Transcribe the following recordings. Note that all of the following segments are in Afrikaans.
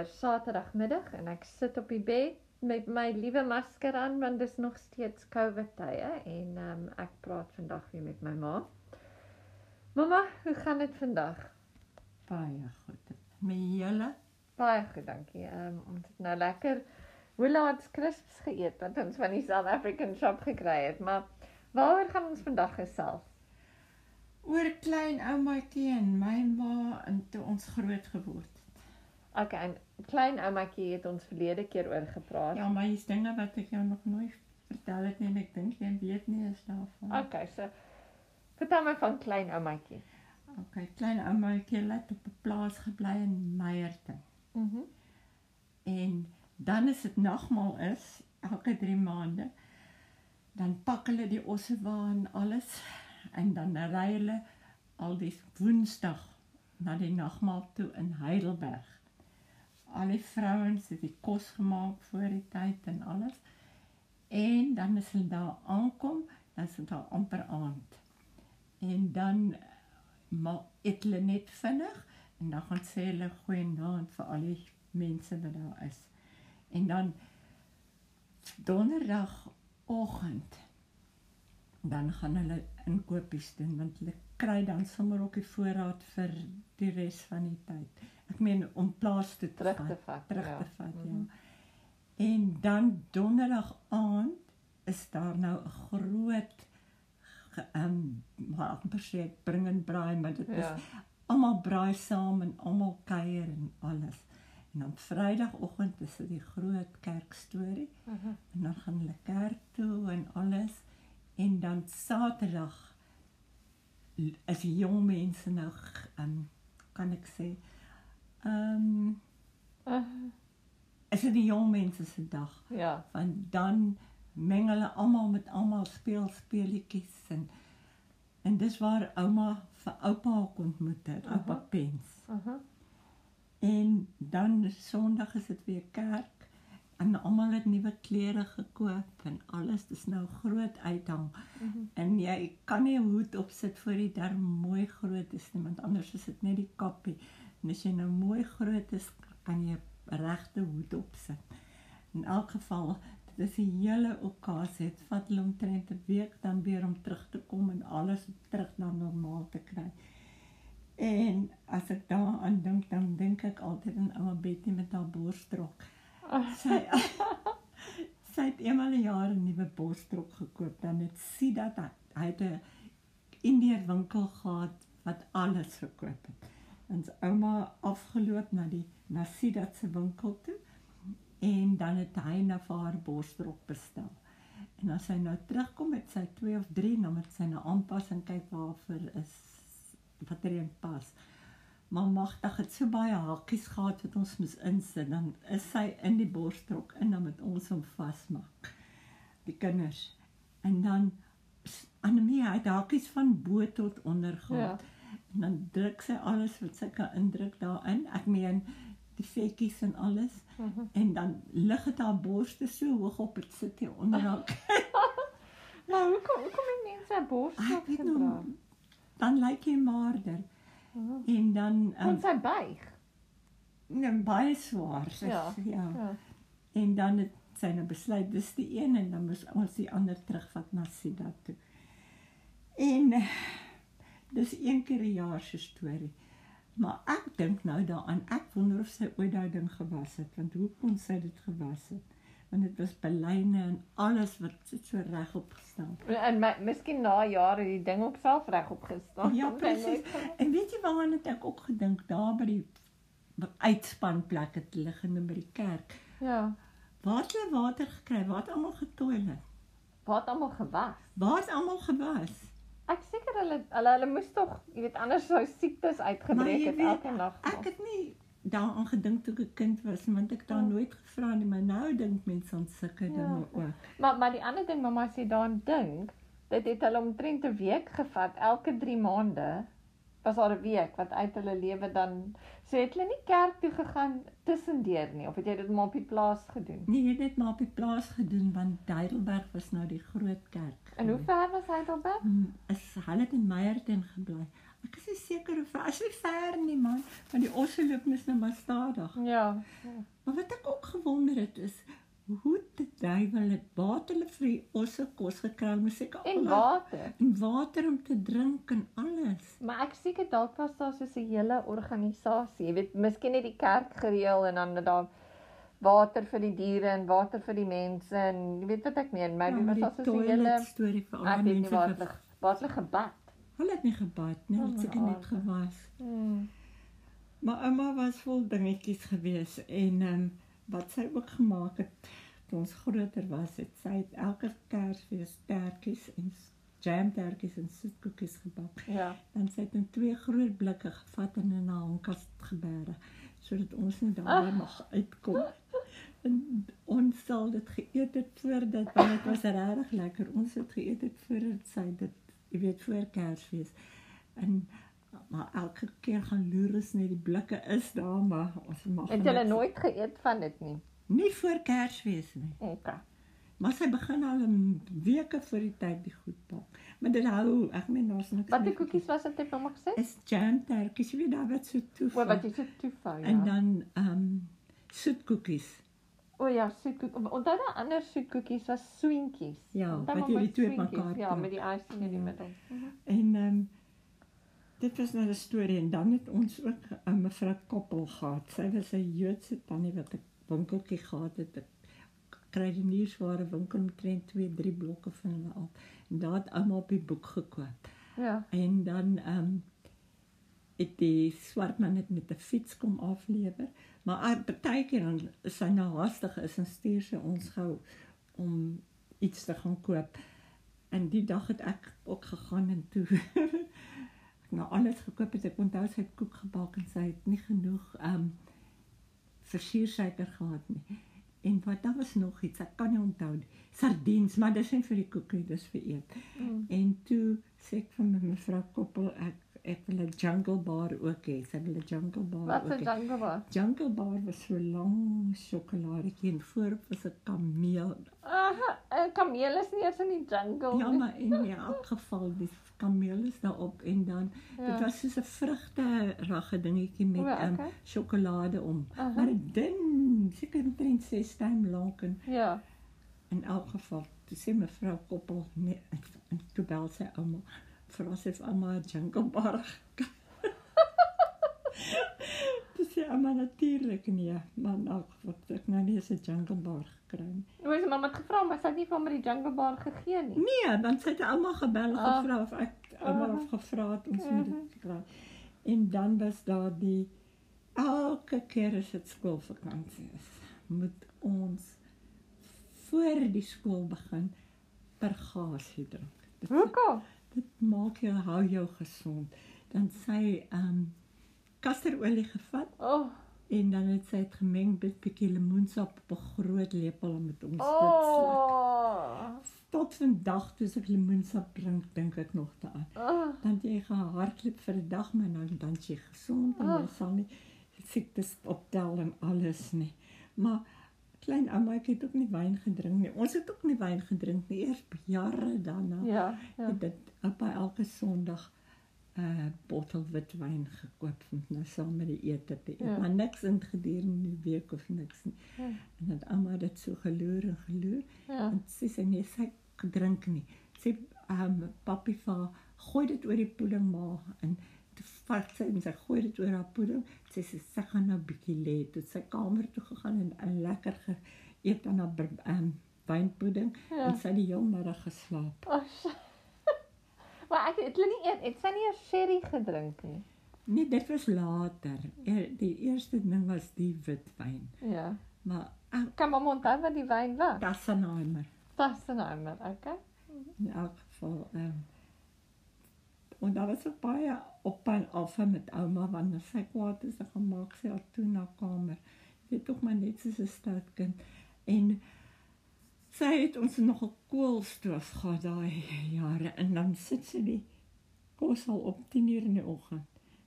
weer Saterdagmiddag en ek sit op die bed met my liewe masker aan want dis nog steeds COVID tye en um, ek praat vandag weer met my ma. Mamma, hoe gaan dit vandag? Baie goed. Met julle? Baie goed, dankie. Um, ons het nou lekker Willard's crisps geëet wat ons van die South African shop gekry het, maar waaroor gaan ons vandag gesels? Oor klein oumaatjie en my ma en toe ons groot geword Okay, en klein oumaatjie het ons verlede keer oor gepraat. Ja, maar hier's dinge wat ek jou nog nooit vertel het nie en ek dink jy weet nie eens daarvan. Okay, so vertel my van klein oumaatjie. Okay, klein oumaatjie het op 'n plaas gebly in Meyerton. Mhm. Mm en dan is dit nagmaal is elke 3 maande. Dan pak hulle die osse wa en alles en dan ry hulle al die Woensdag na die nagmaal toe in Heidelberg. Al die vrouens het die kos gemaak voor die tyd en alles. En dan as hulle daar aankom, dan is dit daar amper aand. En dan maar eet hulle net vinnig en dan gaan sê hulle goeienaand vir al die mense wat daar is. En dan donderdagoggend dan gaan hulle inkopies doen want hulle kry dan sommer ook die voorraad vir die res van die tyd. Ek meen om plaas toe Terug te vat, terug ja. te vat, ja. Mhm. En dan donderdag aand is daar nou 'n groot ehm um, maar amper sê ek bring en braai, maar dit Ja. is almal braai saam en almal kuier en alles. En dan Vrydagoggend is dit die groot kerkstorie Mhm. en dan gaan hulle kerk toe en alles. En dan Saterdag die jong mense nou um, kan ek sê ehm um, Uh, is dit die jong mense se dag ja. want dan meng hulle almal met almal speel speletjies en en dis waar ouma vir oupa ontmoet het, oupa Aha. Pens. Mhm. En dan Sondag is dit weer kerk en almal het nuwe klere gekoop en alles dis nou groot uithang. Mhm. En jy kan nie 'n hoed opsit voor die darm mooi groot is nie, want anders is dit net die kappie. En as jy nou mooi groot is, kan jy 'n regte hoed opsit. In elk geval, dit is 'n hele okasie. Dit vat hulle omtrent 'n week dan weer om terug te kom en alles terug na normaal te kry. En as ek daaraan dink, dan dink ek altyd aan ouma Betty met haar borstrok. Sy sy het eenmal 'n jaar 'n nuwe borstrok gekoop. Dan het sy dat hy, hy het 'n Indiër winkel gehad wat alles verkoop het. En sy ouma afgeloop na die na Sidat se winkel toe en dan het hy na vir haar borstrok bestel. En as sy nou terugkom met sy 2 of 3, dan moet sy nou aanpas en kyk waarvoor is wat er een pas. Maar magtig het so baie hakies gehad wat ons moes insit, dan is sy in die borstrok en dan moet ons hom vasmaak. Die kinders. En dan Annemie het hakies van bo tot onder gehad. Ja. En dan druk sy alles wat sy kan indruk daarin. Ek meen die vetjies en alles. Mhm. En dan lig dit haar borste so hoog op, dit sit hier onder haar. Maar hoekom hoekom het mense Ek weet gedra? nog, dan lyk jy maarder. Mhm. En dan Kon um, sy buig? nee, baie swaar. Sy, Ja. ja. Ja. En dan het sy nou besluit dis die een en dan moes ons die ander terugvat na Sida toe. En eh, dis een keer 'n jaar se storie. Maar ek dink nou daaraan, ek wonder of sy ooit daai ding gewas het, want hoe kon sy dit gewas het? Want dit was belyne en alles wat sit so regop gestaan. En my, miskien na jare die ding ook self regop gestaan. Ja, presies. nooit- En weet jy waaraan het ek ook gedink daar by die uitspanplek het liggende by die kerk. Ja. Waar het hulle water gekry? Waar het almal getoilet? Wat almal gewas. Waar het almal gewas? Ek seker hulle hulle hulle moes tog, jy weet, anders sou siektes uitgebreek het weet, elke nag. Ek het nie daaraan gedink toe ek 'n kind was, want ek het daar Ja. nooit gevra nie, maar nou dink mense aan sulke Ja. dinge ook. Maar maar die ander ding mamma sê daaraan dink, dit het hulle omtrent 'n week gevat elke 3 maande. Was daar 'n week wat uit hulle lewe dan so het hulle nie kerk toe gegaan tussendeur nie of het jy dit maar op die plaas gedoen? Nee, jy het dit maar op die plaas gedoen want Heidelberg was nou die groot kerk. En hoe ver was Heidelberg? Hmm, is hulle in Meyerton gebly. Ek is nie seker of as nie ver nie man, want die osse loop mos nou maar stadig. Ja. Maar wat ek ook gewonder het is hoe die duiwel het water hulle vir die osse kos gekry, mos seker En al- water. en water om te drink en alles. Maar ek seker dalk was daar so 'n hele organisasie. Jy weet, miskien het die kerk gereël en dan het daar water vir die diere en water vir die mense en jy weet wat ek meen, maybe was daar so 'n hele storie vir al die mense. waar ge- hulle gebad. Hulle het nie gebad nie, hulle het Oh, seker net gewas. Hmm. Maar ouma was vol dingetjies gewees en ehm um, wat sy ook gemaak het toe ons groter was, het sy het elke Kersfees tertjies en s- jamtertjies en soetkoekies gebak. Ja. Dan sy het in twee groot blikke gevat en in 'n hangkas geberg sodat ons nie daar Ah. mag uitkom. En ons sal dit geëet het voordat want dit was regtig lekker. Ons het geëet het voordat sy dit, jy weet, voor Kersfees. En maar elke keer gaan loer ons net die blikke is daar maar ons mag Het julle nooit geëet van dit nie? nie voor Kersfees nie. Okay. Maar sy begin al 'n weke voor die tyd die goed bak. Maar dit hou, ek meen daar's niks. Watter meer koekies was dit het mamma gesê? is jam tertjies, jy weet daar wat so toe. O, wat jy so toefou, ja. En dan ehm um, soetkoekies. O ja, soetkoek. Onthou daai ander soetkoekies was swintjies. Ja, wat jy die twee mekaar Ja, met die icing in die Ja. middel. Mhm. En ehm um, dit was nou 'n storie en dan het ons ook 'n uh, mevrou Koppel gehad. Sy was 'n Joodse tannie wat 'n winkeltjie gehad het. 'n Kruideniersware winkel omtrent 2, 3 blokke van hulle af. En daar het ouma op die boek gekoop. Ja. En dan ehm um, het die swart man dit met 'n fiets kom aflewer. Maar ah, partykeer dan is sy nou haastig is en stuur sy ons gou om iets te gaan koop. En die dag het ek ook gegaan en toe nou alles gekoop het. Ek onthou sy het koek gebak en sy het nie genoeg ehm um, versiersuiker gehad nie. En wat daar was nog iets, ek kan nie onthou nie. Sardiens, maar dis nie vir die koek nie, dis vir eet. Mm. En toe sê ek vir my mevrou Koppel ek ek wil 'n jungle bar ook hê. Sy wil 'n jungle bar Wat ook se hê. jungle bar? Jungle bar was so lank sjokoladetjie en voorop was 'n kameel. Aha, 'n kameel is nie eens in die jungle Ja, nie. maar in elk geval die kameel is daarop en dan Ja. dit was soos 'n vrugte ragge dingetjie met ehm okay. sjokolade om. Aha. Maar dit dun, seker omtrent 6 tyd lank en Ja. In elk geval, toe sê mevrou Koppel nee, en toe bel sy ouma vra sy vir ouma 'n jungle bar. Sê ouma natuurlik nee, elk geval het ek nou nie eens 'n jungle bar gekry nie. Hoe is mamma het gevra, maar sy het nie vir hom die jungle bar gegee nie. Nee, dan sy het ouma gebel en Ah. gevra of ek ouma het gevra het ons moet dit kry. En dan was daar die elke keer as dit skoolvakansie is, moet ons voor die skool begin pergasie drink. Dit, Hoekom? dit maak jou hou jou gesond. Dan sy ehm um, kasterolie gevat oh, en dan het sy dit gemeng met 'n bietjie lemoensap op 'n groot lepel en met ons dit sluk. oh, Tot vandag toe as ek lemoensap drink, dink ek nog daaraan. oh. Dan jy gehardloop vir 'n dag, maar nou dan jy gesond en jy sal nie siektes optel en alles nie. Maar klein ouma ek het ook nie wyn gedrink nie. Ons het ook nie wyn gedrink nie, eers jare daarna. Ja, ja. Dit oupa elke Sondag 'n uh, bottel witwyn gekoop om nou saam met die ete te eet. Ja. Maar niks in gedurende die week of niks nie. Ja. En dan ouma dit so geloer en geloer. Ja. En sy sê nee, sy drink nie. Sy ehm um, papi vir haar, gooi dit oor die pudding maar en toe vat sy en sy gooi dit oor haar pudding. Sy sê sy gaan nou bietjie lê. Toe het sy kamer toe gegaan en, en lekker geëet aan haar ehm um, wynpudding Ja. en sy het die heel middag geslaap. Oh. Maar ek het hulle nie eet, het sy nie 'n sherry gedrink nie. Nee, dit was later. E- Die eerste ding was die witwyn. Ja. Maar ah, Kan mamma onthou wat die wyn was? Tassenheimer Tassenheimer, okay. in elk geval ehm um, en daar was ook baie op en af met ouma as sy kwaad is, dan gaan maak sy haar toe na kamer. Jy weet ook maar net soos 'n stout kind. En sy het ons nog 'n koolstoof gehad daai jare en dan sit sy die kos al op 10 uur in die oggend.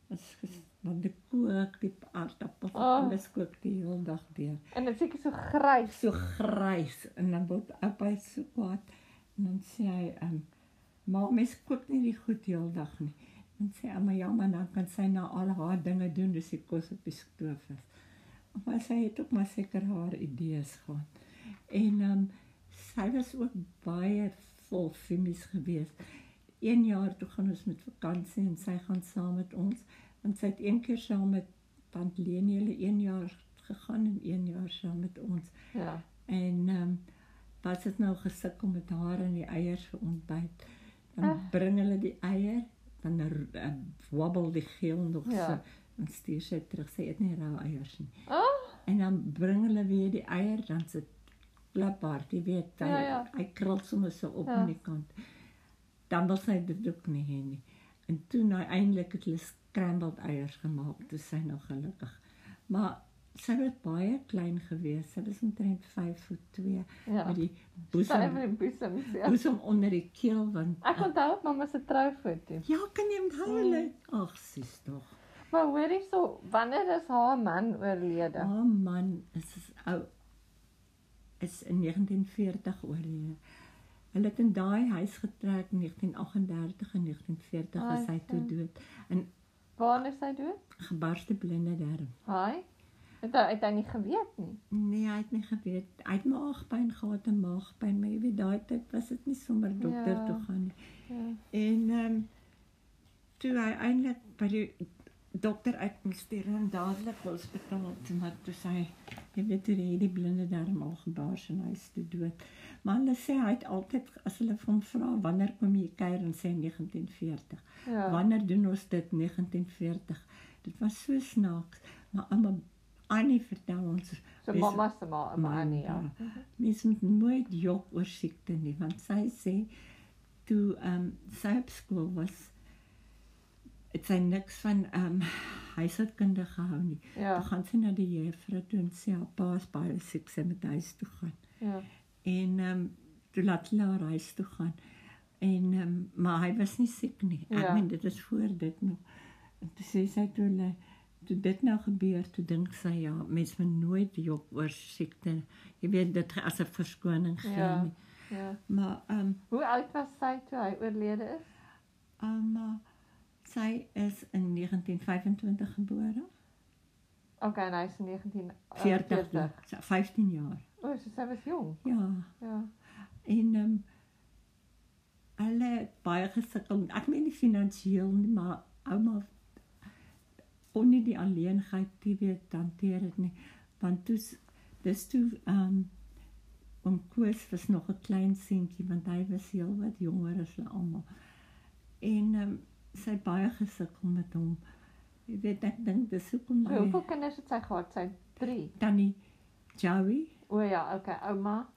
As dan die kook, die aardappels, Oh. alles kook die hele dag deur. En dit seker so grys. So grys en dan word oupa so kwaad en dan sê hy ehm um, maar mens kook nie die goed die hele dag nie. Dan sê ouma ja, maar dan kan sy nou al haar dinge doen, dis die kos op die stoof is. Maar sy het ook maar seker haar idees gehad. En ehm um, sy was ook baie vol femies geweest. Een jaar toe gaan ons met vakansie en sy gaan saam met ons want sy het een keer saam met tant Leni hulle een jaar gegaan en een jaar saam met ons. Ja. En ehm um, was dit nou gesukkel met haar en die eiers vir ontbyt. Dan Ah. bring hulle die eier, dan uh, wabbel die geel nog Ja. so en stuur sy terug. Sy eet nie rou eiers nie. Oh, En dan bring hulle weer die eier, dan sit klaphard, jy weet, hy, Ja, ja. hy krul sommer so op Ja. aan die kant. Dan wil sy dit ook nie hê nie. En toe nou eintlik het hulle scrambled eiers gemaak, toe sy nou gelukkig. Maar sy was baie klein geweest. Sy was omtrent 5 voet 2 ja. met die boesem Stywe boesems. Ja. boesem onder die keel want Ek onthou ook mamma se troufoto. ja, kan jy onthou hulle? Ag, sis tog. Maar hoor hierso, wanneer is haar man oorlede? Oh man, is is ou is in 1940 oorlede. Hulle het in daai huis getrek in 1938 en 1940 Ai, is hy toe ja. dood. En Waar is hy dood? gebarste blinde darm. Haai. Het hy het hy nie geweet nie. Nee, hy het nie geweet. Hy het maagpyn gehad en maagpyn, maar jy weet daai tyd was dit nie sommer dokter Ja. toe gaan nie. Ja. En ehm um, toe hy eintlik by die dokter uit moes stuur en dadelik hospitaal toe maar toe sy jy weet hoe die, die blinde darm al gebars en hy is toe dood. Maar hulle sê hy het altyd as hulle hom vra wanneer kom jy kuier en sê 1940. Ja. Wanneer doen ons dit 1940? Dit was so snaaks, maar ouma Annie vertel ons So mamma se ma, ma Annie, ja. Mens moet nooit jok oor siekte nie want sy sê toe ehm um, sy op skool was het sy niks van ehm um, huishoudkunde gehou nie. Ja. Toe gaan sy na die juffrou toe en sê haar pa is baie siek, sy moet huis toe gaan. Ja. En ehm um, toe laat hulle haar huis toe gaan. En ehm um, maar hy was nie siek nie. Ek Ja. meen dit is voor dit nog. En toe sê sy toe hulle toe dit nou gebeur, toe dink sy ja, mens moet nooit jok oor siekte. Jy weet dit as 'n verskoning gee Ja. nie. Ja. Maar ehm um, Hoe oud was sy toe hy oorlede is? um, uh, sy is in 1925 gebore. Okay, en hy is in 19 40, 40. 15 jaar. O, oh, so sy was jong. Ja. Ja. En ehm um, hulle het baie gesukkel. Ek meen nie finansiëel nie, maar ouma kon nie die alleenheid die weet hanteer dit nie. Want toe dis toe ehm um, oom Koos was nog 'n klein seentjie want hy was heel wat jonger as hulle almal. En ehm um, sy baie gesukkel met hom. Jy weet ek dink dis hoekom So, hoeveel kinders het sy gehad? Sy 3. tannie Joey O ja, okay, ouma.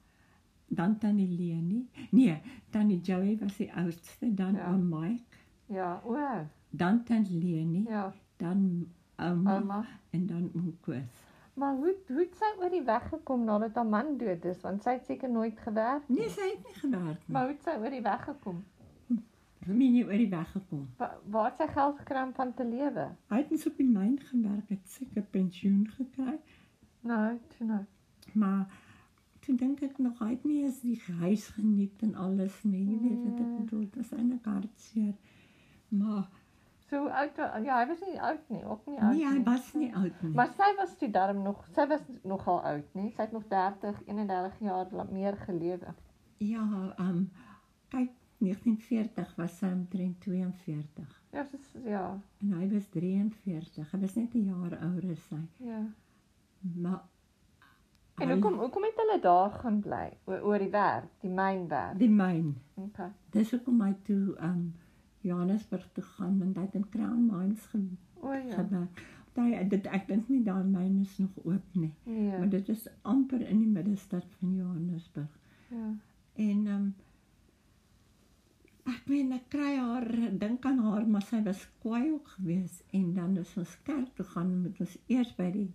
dan tannie Leni. Nee, tannie Joey was die oudste, dan Ja. ja. oom Mike, Ja, o, dan tannie Leni, ja. ja, dan ouma ouma. en dan oom Koos. Maar hoe hoe het sy oor die weg gekom nadat haar man dood is? Want sy het seker nooit gewerk. Nee, sy het nie gewerk nie. Maar hoe het sy oor die weg gekom? Vir my nie oor die weg gekom. Wa- Waar het sy geld gekry om van te lewe? Hy het op die myn gewerk, het seker pensioen gekry, Nou, toe nou. maar toe dink ek nog hy het nie eens die huis geniet en alles nie. Jy weet wat ek Nee. bedoel, dit was eintlik hartseer. Maar So oud ja, hy was nie oud nie, ook nie oud nee, hy was nie oud nie. Maar sy was toe darm nog, sy was nogal oud, nie? Sy het nog 30, 31 jaar meer gelewe. Ja, ehm um, kyk 1940 was sy omtrent 42 Ja, soos ja, en hy was 43. Hy was net 'n jaar ouer as sy. ja. Maar En hoekom hoekom het hulle daar gaan bly oor, oor die werk, die mynwerk? die myn. Okay. Dis hoekom hy toe um, Johannesburg toe gaan want hy het in Crown Mines ge O ja. gewerk. Hy dit ek dink nie daar myn is nog oop nie. Nee. Maar dit is amper in die middestad van Johannesburg. Ja. En um, ek meen ek kry haar dink aan haar maar sy was kwaai ook geweest en dan is ons kerk toe gaan met ons eers by die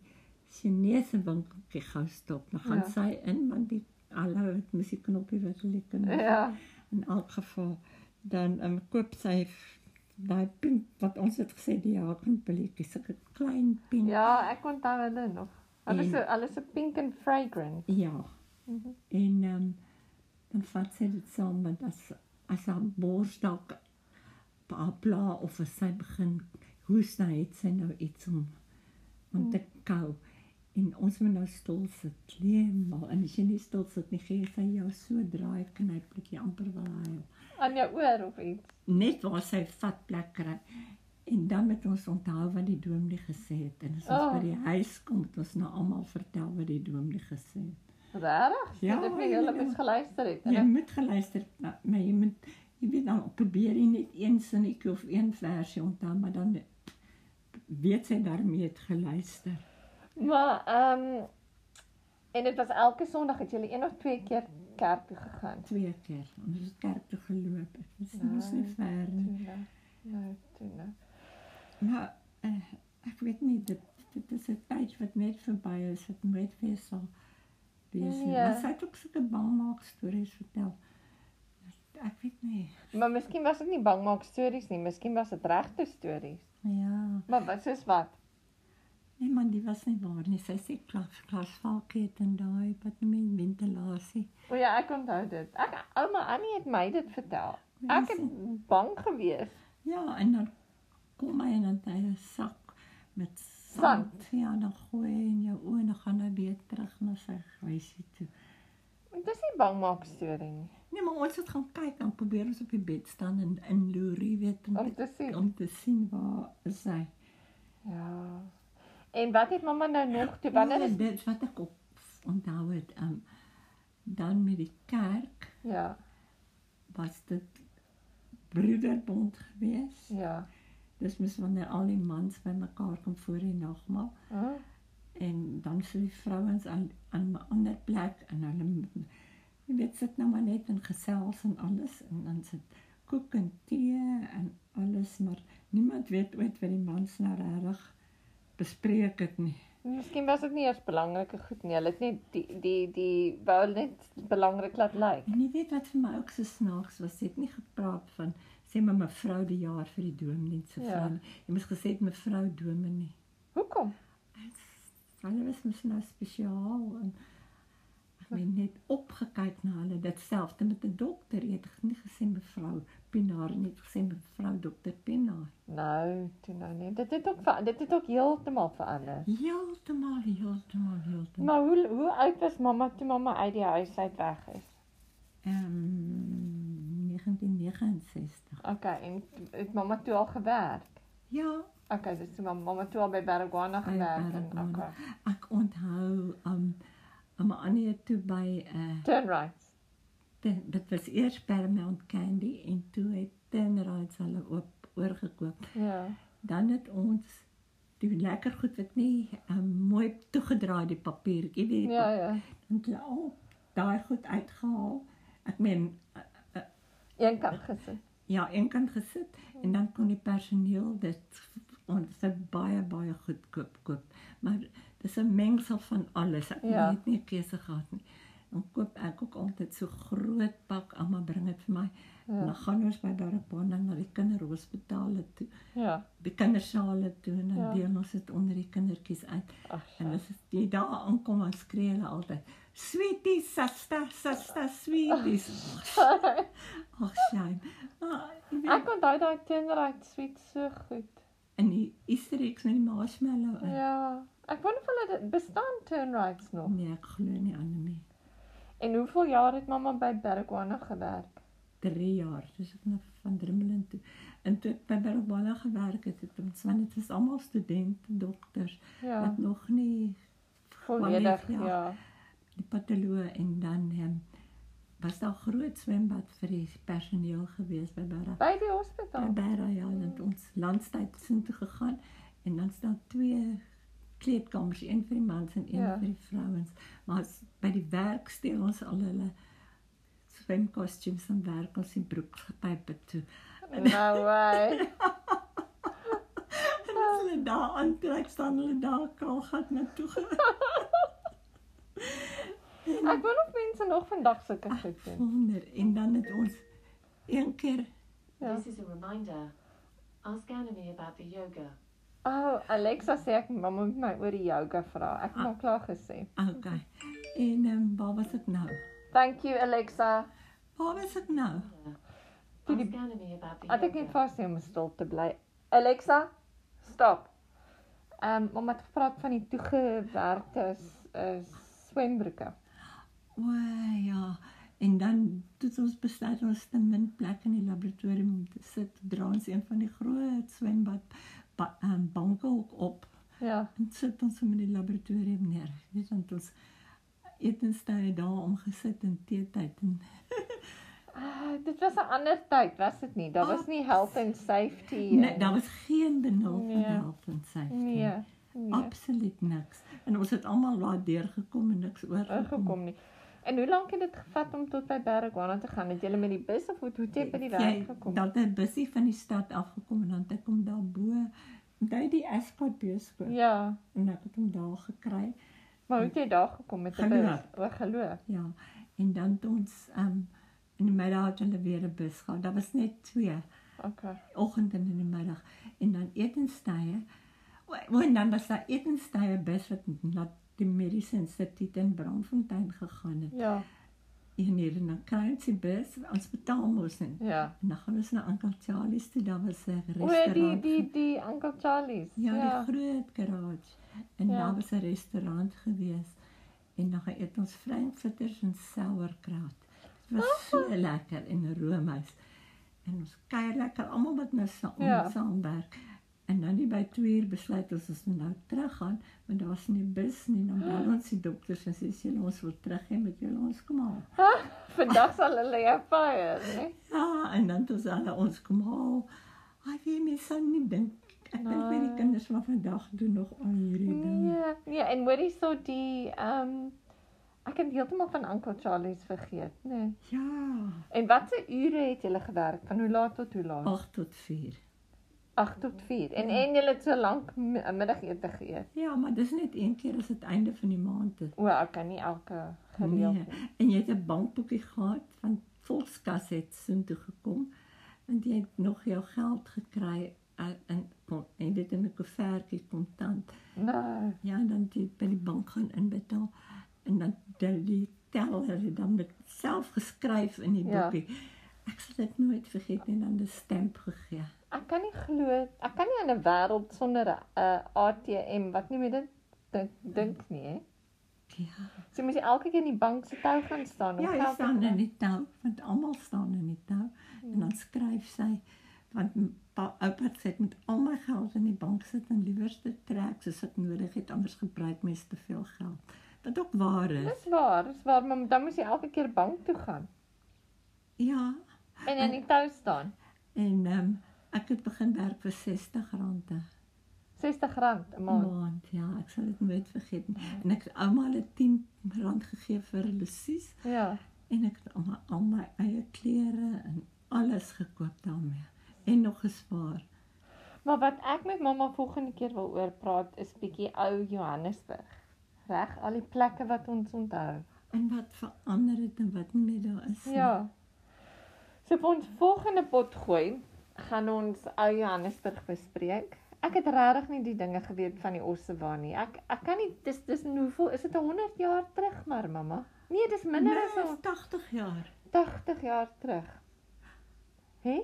Chinese winkeltjie gou stop. Dan gaan Ja. sy in want die hallo het musiekknoppie wat lik en Ja. in elk geval dan um, koop sy daai pink wat ons het gesê die hakenpilletjie sulke klein pink. Ja, ek onthou hulle nog. Hulle En- is so hulle is so pink and fragrant. ja. Mhm. En ehm um, dan vat sy dit saam want as as haar bors dalk haar pla of as sy begin hoes dan het sy nou iets om om te kou. En ons moet nou stil sit. Leemal en as jy nie stil sit nie, gee sy jou so draai knyp dat jy amper wil huil. Aan jou oor of iets. Net waar sy vat plek kry. En dan moet ons onthou wat die dominee gesê het en as ons Oh. by die huis kom, moet ons nou almal vertel wat die dominee gesê het. Regtig? Ja, het jy jy moet- geluister het. Jy moet geluister, maar maar jy moet jy weet dan probeer jy net een sinnetjie of een versie onthou, maar dan weet sy daarmee het geluister. Maar ehm en dit was elke Sondag het jy een of twee keer kerk toe gegaan. Twee keer. Ons het kerk toe geloop. Dit is mos nie Nee. ver nie. Nou. Nou, toe nou. Maar uh, ek weet nie dit dit is 'n tyd wat net verby is, wat nooit weer sal wees nie. Nee. Maar sy het ook sulke bangmaak stories vertel. Ek weet nie. Maar miskien was dit nie bangmaak stories nie, miskien was dit regte stories. Ja, Maar wat soos wat? nee man, die was nie waar nie. Sy sê klas klasvalke het en daai wat noem jy ventilasie. O ja, ek onthou dit. Ek ouma Annie het my dit vertel. Ja, Ek het bang gewees. Ja, en dan kom hy en dan hy 'n sak met sand. Sand. Ja, dan gooi hy in jou oë en dan gaan hy weer terug na sy huisie toe. Dit is nie bangmaak storie nie. Nee, maar ons het gaan kyk en probeer ons op die bed staan en in loer, jy weet, om, Om te, te sien. om te sien waar is hy. Ja. En wat het mamma nou nog toe wanneer is dit wat ek op onthou het, um, dan met die kerk Ja, was dit broederbond geweest. ja. Dis mos wanneer al die mans bymekaar kom voor die nagmaal. Huh? en dan sit die vrouens aan aan 'n ander plek en hulle jy weet sit nou maar net en gesels en alles en dan sit koek en tee en alles maar niemand weet ooit wat die mans nou regtig bespreek het nie. Miskien was dit nie eers belangrike goed nie. Hulle het net die die die wou net belangrik laat lyk. En jy weet wat vir my ook so snaaks was, het nie gepraat van sê maar mevrou die jaar vir die dominee se Ja. vrou. nie. Jy moes gesê mevrou dominee. Hoekom? Hulle was mos nou spesiaal en ek het net opgekyk na hulle. Ditselfde met 'n dokter. Jy het nie gesê mevrou Pinaar nie, gesê mevrou dokter Pinaar. Nou, toe nou nie. Dit het ook dit het ook heeltemal verander. Heeltemal, heeltemal, heeltemal. Maar hoe hoe oud was mamma toe mamma uit die huis uit weg is? Ehm 1969. Okay, en het mamma toe al gewerk? Ja, Okay, dis toe mamma, mamma toe al by Baragwana By gewerk en okay. ek onthou um 'n ander toe by 'n uh, Turn right. dit, was eers Paramount Candy en toe het Tenrights hulle op oorgekoop. Ja. dan het ons die lekker goed wat nie um, mooi toegedraai die papiertjie weet Ja, ja. dan het hulle al daai goed uitgehaal ek meen Een kant gesit. ja eenkant gesit en dan kon die personeel dit ons het baie baie goed koop koop maar dis 'n mengsel van alles ek Ja. het nie keuse gehad nie dan koop ek ook altyd so groot pak almal bring dit vir my ja. Ja. dan gaan ons by Baragwana na die kinderhospitale toe Ja. die kindersale toe en dan Ja. ja. deel ons dit onder die kindertjies uit. Ag, En as jy daar aankom dan skree hulle altyd sweetie sister sister sweeties. Ag weet, Ek onthou daai right sweet so goed. en die Easter eggs met die marshmallow. Ja. Ja. Ek wonder of hulle bestaan turn rights nog. Nee, ek glo nie aan hom nie. En hoeveel jaar het mamma by Baragwana gewerk? 3 jaar, dis ek nou van Drummeling toe. En toe ek by Baragwana gewerk het, het ons want dit is almal studente, dokters Ja. wat nog nie Volledig, ja. ja. die patoloog en dan um, was daar groot swembad vir die personeel gewees by Barra. By die By hospitaal. Barra ja, dan het ons landstyd sin toe gegaan en dan staan twee kleedkamers, een vir die mans en een Ja. vir die vrouens. Maar as, by die werk steel ons al hulle swemkostuums en werk ons die broekpype toe. No way. En as hulle daar aantrek staan hulle daar kraalgat na toe. Ek wonder of mense nog vandag sulke goed doen. Wonder en dan het ons een keer Ja. This is a reminder. Ask Anime about the yoga. Oh, Alexa sê ek mamma moet my oor die yoga vra. Ek het Ah. al klaar gesê. Okay. En ehm um, waar was ek nou? Thank you Alexa. Waar was ek nou? Yeah. toe die Anime about the Ek het net yoga. vas om stil te bly. Alexa, stop. Ehm um, mamma het gepraat van die toegewerkte uh, swembroeke. O ja, en dan het ons besluit ons 'n min plek in die laboratorium om te sit. Dra ons een van die groot swembad ba, um, banke ook op Ja. en sit ons hom in die laboratorium neer. Net want ons etenstye daar om gesit in teetyd en Ah, dit was 'n ander tyd, was dit nie? Daar was nie health and safety. nee, en- daar was geen benul van Nee. help en safety. Nee. Nee. Absoluut niks. En ons het almal daar deurgekom en niks oorgekom. Gekom nie. En hoe lank het dit gevat om tot by Baragwana te gaan? Het jy met die bus of hoe het jy by die werk gekom? Dat 'n busie van die stad afgekom en dan het ek hom daar bo by die Ascot bioskoop Ja, en ek het hom daar gekry. maar hoe het jy daar gekom met 'n bus? O, geloof. Ja. En dan het ons um in die middag het hulle weer 'n bus gehad. Daar was net twee, Okay. oggend en in die middag. En dan etenstye. O, en dan was daar etenstye bus wat na die mediese instituut in Braamfontein gegaan het. Ja, En hier en dan kry ons die bus, ons betaal mos en ja. En dan gaan ons na Uncle Charlie's toe, daar was 'n O, die restaurant. die die Uncle Charlie's. ja, ja. die groot garage. En Ja. daar was 'n restaurant gewees. En dan gaan eet ons frankfurters en sauerkraut. Dit was so lekker en roomys. En ons kuier lekker almal wat nou saam Ja. ja. En dan nie by 2 uur besluit ons ons moet nou teruggaan, want daar was nie bus nie. Dan bel ons die dokters en sê julle ons wil terug hê met julle ons kom haal. Vandag sal hulle jou fire, né? Ja, en dan het ons hulle ons kom haal. Ai, wie my son nie dink. Ek dink weer die Nee. kinders van vandag doen nog al hierdie ding. Nee, nee, en hoorie so die ehm um, ek het heeltemal van Uncle Charlie's vergeet, né? Nee. Ja, En watse ure het julle gewerk? Van hoe laat tot hoe laat? 8 tot 4. 8 tot 4. En Ja. en julle het so lank mi- middagete geëet. Ja, maar dis net een keer as dit einde van die maand is. O, ek nie elke gereeld Nee. nie. En jy het 'n bankboekie gehad van Volkskas het soontoe gekom en jy het nog jou geld gekry en en kon en dit in 'n koevertjie kontant. Nee. Ja, dan jy by die bank gaan inbetaal en dan tel die teller het dan dit self geskryf in die Ja. boekie. Ek sal dit nooit vergeet nie, dan 'n stamp gegee. Ek kan nie glo ek kan nie aan 'n wêreld sonder 'n uh, ATM wat nie met dit dink dink nie, hè. Ja. So moet jy elke keer in die bank se tou gaan staan om Ja, geld te staan kry. in die tou, want almal staan in die tou en dan skryf sy want oupa het sê ek moet al my geld in die bank sit en liewerste trek soos ek nodig het anders gebruik mens te veel geld. Wat ook waar is. Dis waar, dis waar, maar dan moet jy elke keer bank toe gaan Ja, en in die tou staan. en ehm um, ek het begin werk vir R60 'n R60 'n maand. maand. Ja, ek sal dit nooit vergeet nie. En ek het ouma hulle R10 gegee vir Lucies Ja. en ek het ouma al my eie klere en alles gekoop daarmee en nog gespaar. Maar wat ek met mamma volgende keer wil oor praat is bietjie ou Johannesburg. Reg, al die plekke wat ons onthou. En wat verander het en wat nie meer daar is. nie. Ja. So vir ons volgende pot gooi, gaan ons ou Johannesburg bespreek. Ek het regtig nie die dinge geweet van die Ossewa nie. Ek ek kan nie dis dis hoeveel is dit 100 jaar terug maar mamma? Nee, dis minder Nee, as is so 80 jaar. 80 jaar terug. Hè?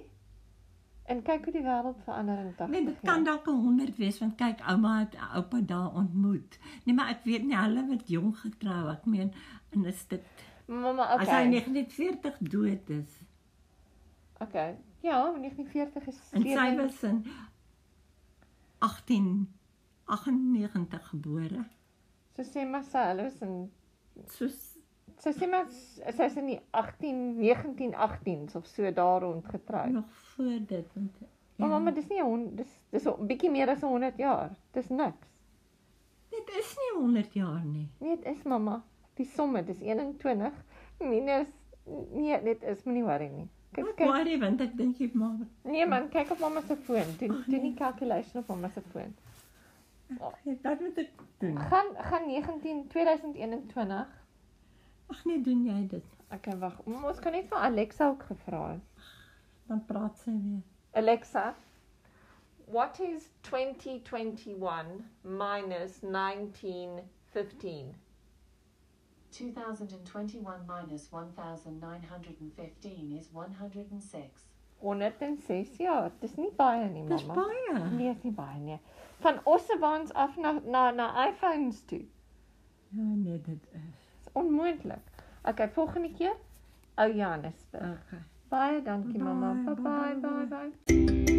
En kyk hoe die wêreld verander in 80 Nee, dit jaar. kan dalk 100 wees want kyk ouma het oupa daar ontmoet. Nee, maar ek weet nie hulle het jong getrou. Ek meen en is dit Mamma, okay. as hy okay. 1940 dood is Okay. Ja, 1940 is en sy was in 1898 gebore. So sê maar sy hulle is in Soos sy sê maar sy's in die 18 1918s of so daar rond getroud. nog voor dit want Maar mamma, dis nie 'n dis dis 'n bietjie meer as 100 jaar. Dis niks. dit is nie 100 jaar nie. Nee, dit is mamma. Die somme, dis 21 minus nee, dit is moenie worry nie. Kyk, Ek kyk. worry want ek dink jy maar Nee man, kyk op mamma se foon. Doen doen nee. die calculation op mamma se foon. dat moet ek doen. Gaan gaan 19 2021. Ag nee, doen jy dit. Okay, wag. Ons kan net vir Alexa ook gevra het. Dan praat sy weer. Alexa, what is 2021 minus 1915? 2021 minus 1915 is 106. 106 jaar. Dis nie baie nie, Dis mamma. baie. Nee, is nie baie nie. Van Ossewaans af na na na iPhones toe. Ja, nee, dit is. Dis onmoontlik. Okay, volgende keer ou Johannesburg. Okay. Baie dankie mamma. Bye, Bye bye bye, bye bye.